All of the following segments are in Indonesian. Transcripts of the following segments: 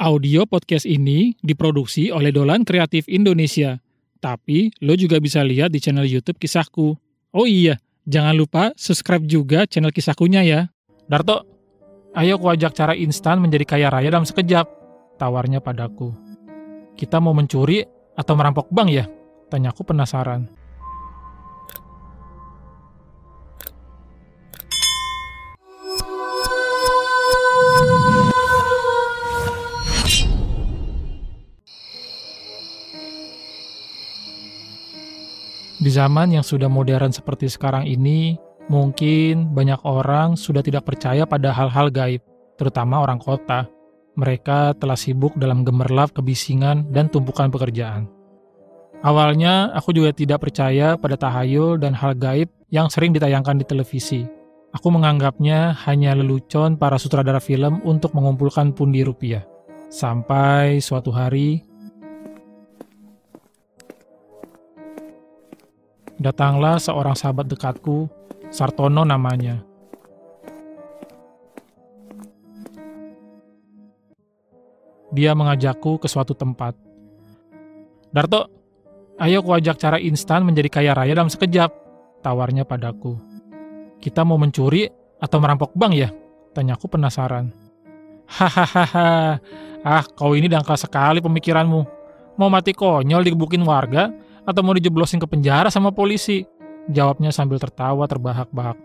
Audio podcast ini diproduksi oleh Dolan Kreatif Indonesia. Tapi lo juga bisa lihat di channel YouTube Kisahku. Oh iya, jangan lupa subscribe juga channel Kisahkunya ya. Darto, ayo ku ajak cara instan menjadi kaya raya dalam sekejap. Tawarnya padaku. Kita mau mencuri atau merampok bank ya? Tanyaku penasaran. Zaman yang sudah modern seperti sekarang ini, mungkin banyak orang sudah tidak percaya pada hal-hal gaib, terutama orang kota. Mereka telah sibuk dalam gemerlap kebisingan dan tumpukan pekerjaan. Awalnya, aku juga tidak percaya pada tahayul dan hal gaib yang sering ditayangkan di televisi. Aku menganggapnya hanya lelucon para sutradara film untuk mengumpulkan pundi rupiah. Sampai suatu hari, datanglah seorang sahabat dekatku, Sartono namanya. Dia mengajakku ke suatu tempat. Darto, ayo ku ajak cara instan menjadi kaya raya dalam sekejap, tawarnya padaku. Kita mau mencuri atau merampok bank ya? Tanyaku penasaran. Hahaha, ah kau ini dangkal sekali pemikiranmu. Mau mati konyol digebukin warga atau mau dijeblosin ke penjara sama polisi? Jawabnya sambil tertawa terbahak-bahak.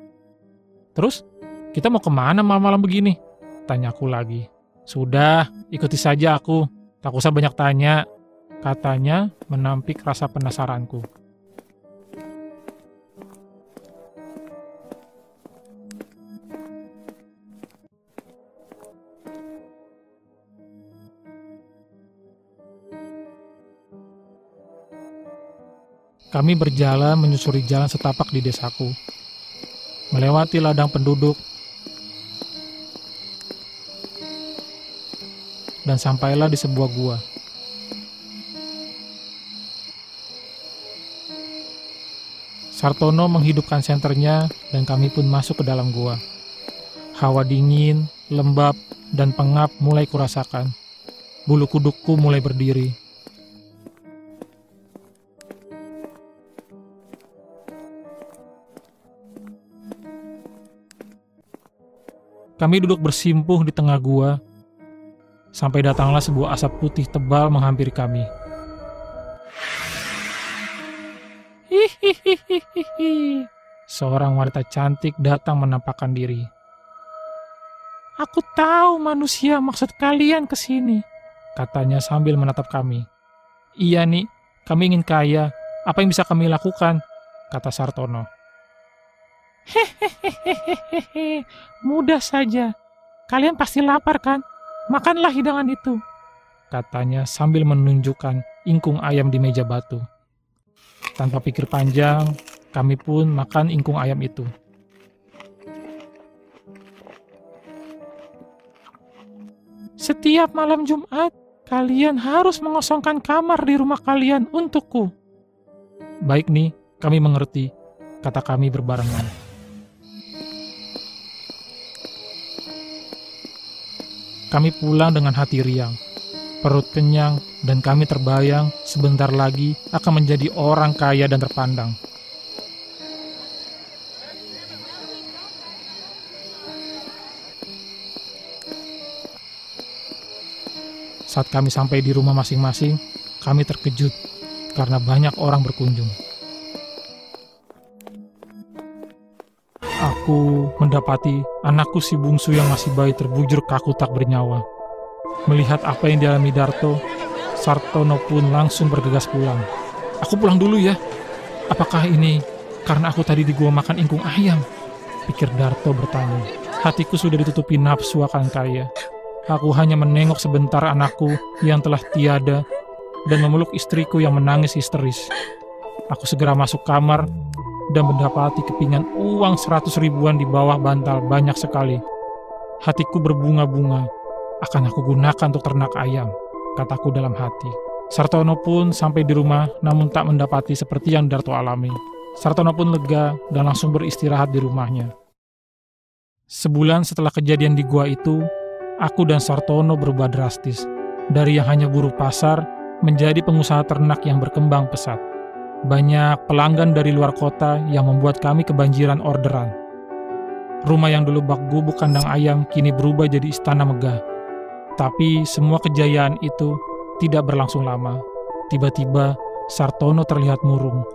Terus, kita mau ke mana malam-malam begini? Tanyaku lagi. Sudah, ikuti saja aku. Tak usah banyak tanya. Katanya menampik rasa penasaranku. Kami berjalan menyusuri jalan setapak di desaku. Melewati ladang penduduk. Dan sampailah di sebuah gua. Sartono menghidupkan senternya dan kami pun masuk ke dalam gua. Hawa dingin, lembab, dan pengap mulai kurasakan. Bulu kudukku mulai berdiri. Kami duduk bersimpuh di tengah gua, sampai datanglah sebuah asap putih tebal menghampiri kami. Seorang wanita cantik datang menampakkan diri. Aku tahu manusia maksud kalian ke sini, katanya sambil menatap kami. Iya nih, kami ingin kaya. Apa yang bisa kami lakukan? Kata Sartono. Hehehehehe, mudah saja. Kalian pasti lapar kan? Makanlah hidangan itu. Katanya sambil menunjukkan ingkung ayam di meja batu. Tanpa pikir panjang, kami pun makan ingkung ayam itu. Setiap malam Jumat, kalian harus mengosongkan kamar di rumah kalian untukku. Baik nih, kami mengerti, kata kami berbarengan. Kami pulang dengan hati riang, perut kenyang, dan kami terbayang sebentar lagi akan menjadi orang kaya dan terpandang. Saat kami sampai di rumah masing-masing, kami terkejut karena banyak orang berkunjung. Aku mendapati anakku si bungsu yang masih bayi terbujur kaku tak bernyawa. Melihat apa yang dialami Darto, Sartono pun langsung bergegas pulang. Aku pulang dulu ya. Apakah ini karena aku tadi di gua makan ingkung ayam? Pikir Darto bertanya. Hatiku sudah ditutupi nafsu akan kaya. Aku hanya menengok sebentar anakku yang telah tiada dan memeluk istriku yang menangis histeris. Aku segera masuk kamar dan mendapati kepingan uang seratus ribuan di bawah bantal banyak sekali. Hatiku berbunga-bunga, akan aku gunakan untuk ternak ayam, kataku dalam hati. Sartono pun sampai di rumah namun tak mendapati seperti yang Darto alami. Sartono pun lega dan langsung beristirahat di rumahnya. Sebulan setelah kejadian di gua itu, aku dan Sartono berubah drastis. Dari yang hanya buruh pasar, menjadi pengusaha ternak yang berkembang pesat. Banyak pelanggan dari luar kota yang membuat kami kebanjiran orderan. Rumah yang dulu bak gubuk kandang ayam kini berubah jadi istana megah. Tapi semua kejayaan itu tidak berlangsung lama. Tiba-tiba Sartono terlihat murung.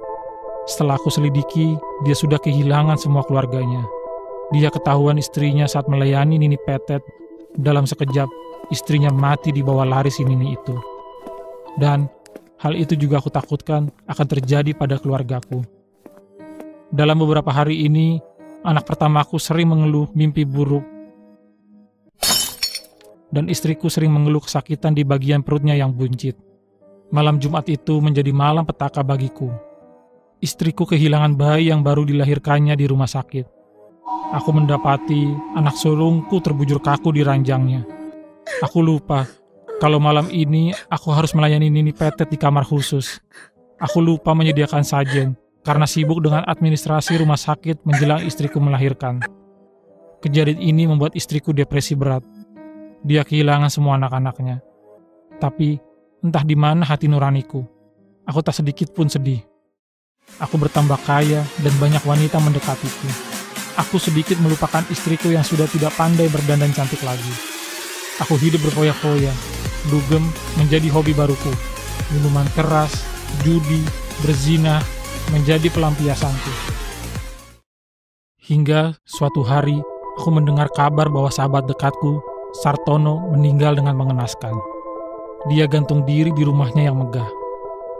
Setelah aku selidiki, dia sudah kehilangan semua keluarganya. Dia ketahuan istrinya saat melayani Nini Petet. Dalam sekejap, istrinya mati di bawah laris Nini itu. Dan hal itu juga aku takutkan akan terjadi pada keluargaku. Dalam beberapa hari ini, anak pertamaku sering mengeluh mimpi buruk dan istriku sering mengeluh kesakitan di bagian perutnya yang buncit. Malam Jumat itu menjadi malam petaka bagiku. Istriku kehilangan bayi yang baru dilahirkannya di rumah sakit. Aku mendapati anak sulungku terbujur kaku di ranjangnya. Aku lupa kalau malam ini aku harus melayani Nini Petet di kamar khusus. Aku lupa menyediakan sajen karena sibuk dengan administrasi rumah sakit menjelang istriku melahirkan. Kejadian ini membuat istriku depresi berat. Dia kehilangan semua anak-anaknya. Tapi entah di mana hati nuraniku. Aku tak sedikit pun sedih. Aku bertambah kaya dan banyak wanita mendekatiku. Aku sedikit melupakan istriku yang sudah tidak pandai berdandan cantik lagi. Aku hidup berfoya-foya, dugem menjadi hobi baruku. Minuman keras, judi, berzina menjadi pelampiasanku. Hingga suatu hari aku mendengar kabar bahwa sahabat dekatku, Sartono, meninggal dengan mengenaskan. Dia gantung diri di rumahnya yang megah.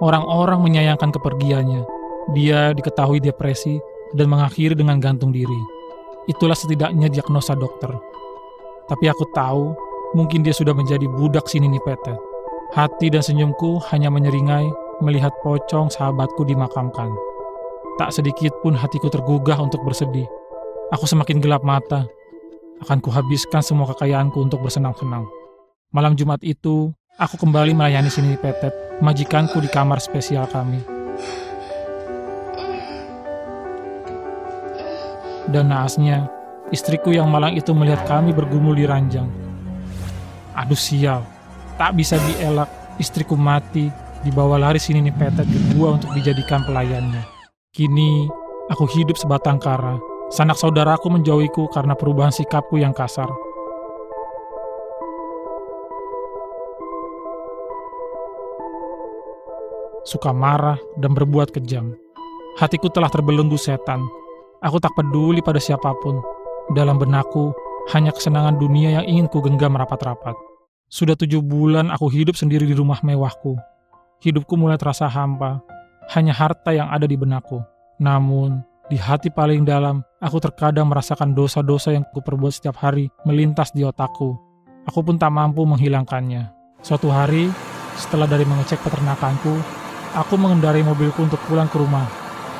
Orang-orang menyayangkan kepergiannya. Dia diketahui depresi dan mengakhiri dengan gantung diri. Itulah setidaknya diagnosa dokter. Tapi aku tahu Mungkin dia sudah menjadi budak sini nih Petet. Hati dan senyumku hanya menyeringai melihat pocong sahabatku dimakamkan. Tak sedikit pun hatiku tergugah untuk bersedih. Aku semakin gelap mata. Akan kuhabiskan semua kekayaanku untuk bersenang-senang. Malam Jumat itu, aku kembali melayani sini Petet, majikanku di kamar spesial kami. Dan naasnya, istriku yang malang itu melihat kami bergumul di ranjang Aduh sial, tak bisa dielak, istriku mati, dibawa lari sini nih petet ke gua untuk dijadikan pelayannya. Kini, aku hidup sebatang kara. Sanak saudaraku menjauhiku karena perubahan sikapku yang kasar. Suka marah dan berbuat kejam. Hatiku telah terbelenggu setan. Aku tak peduli pada siapa pun. Dalam benakku, hanya kesenangan dunia yang ingin ku genggam rapat-rapat. Sudah tujuh bulan aku hidup sendiri di rumah mewahku. Hidupku mulai terasa hampa, hanya harta yang ada di benakku. Namun, di hati paling dalam, aku terkadang merasakan dosa-dosa yang kuperbuat setiap hari melintas di otakku. Aku pun tak mampu menghilangkannya. Suatu hari, setelah dari mengecek peternakanku, aku mengendarai mobilku untuk pulang ke rumah.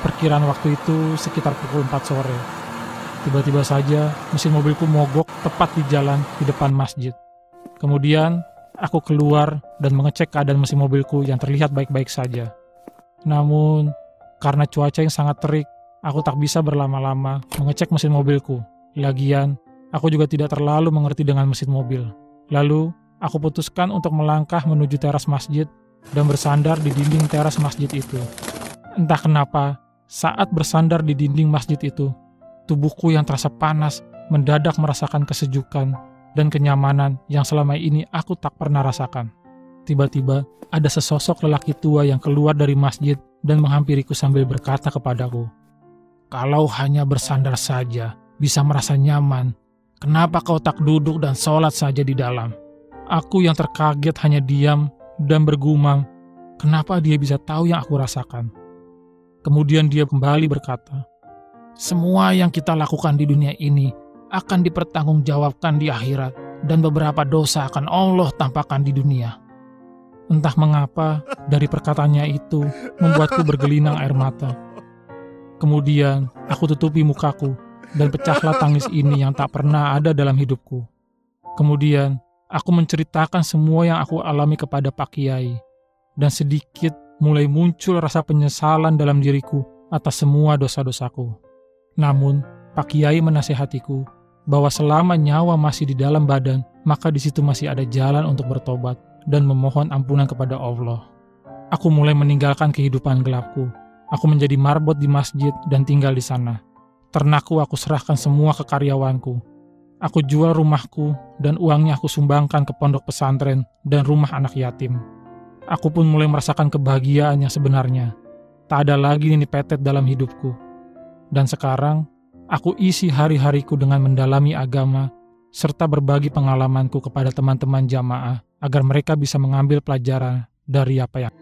Perkiraan waktu itu sekitar pukul 4 sore. Tiba-tiba saja mesin mobilku mogok tepat di jalan di depan masjid. Kemudian aku keluar dan mengecek keadaan mesin mobilku yang terlihat baik-baik saja. Namun karena cuaca yang sangat terik, aku tak bisa berlama-lama mengecek mesin mobilku. Lagian, aku juga tidak terlalu mengerti dengan mesin mobil. Lalu, aku putuskan untuk melangkah menuju teras masjid dan bersandar di dinding teras masjid itu. Entah kenapa, saat bersandar di dinding masjid itu, Tubuhku yang terasa panas mendadak merasakan kesejukan dan kenyamanan yang selama ini aku tak pernah rasakan. Tiba-tiba ada sesosok lelaki tua yang keluar dari masjid dan menghampiriku sambil berkata kepadaku, "Kalau hanya bersandar saja bisa merasa nyaman, kenapa kau tak duduk dan sholat saja di dalam?" Aku yang terkaget hanya diam dan bergumam, kenapa dia bisa tahu yang aku rasakan. Kemudian dia kembali berkata, semua yang kita lakukan di dunia ini akan dipertanggungjawabkan di akhirat dan beberapa dosa akan Allah tampakkan di dunia. Entah mengapa dari perkataannya itu membuatku bergelinang air mata. Kemudian aku tutupi mukaku dan pecahlah tangis ini yang tak pernah ada dalam hidupku. Kemudian aku menceritakan semua yang aku alami kepada Pak Kiai dan sedikit mulai muncul rasa penyesalan dalam diriku atas semua dosa-dosaku. Namun, Pak Kiai menasehatiku bahwa selama nyawa masih di dalam badan, maka di situ masih ada jalan untuk bertobat dan memohon ampunan kepada Allah. Aku mulai meninggalkan kehidupan gelapku. Aku menjadi marbot di masjid dan tinggal di sana. Ternakku aku serahkan semua ke karyawanku. Aku jual rumahku dan uangnya aku sumbangkan ke pondok pesantren dan rumah anak yatim. Aku pun mulai merasakan kebahagiaan yang sebenarnya. Tak ada lagi nini petet dalam hidupku. Dan sekarang, aku isi hari-hariku dengan mendalami agama serta berbagi pengalamanku kepada teman-teman jamaah agar mereka bisa mengambil pelajaran dari apa yang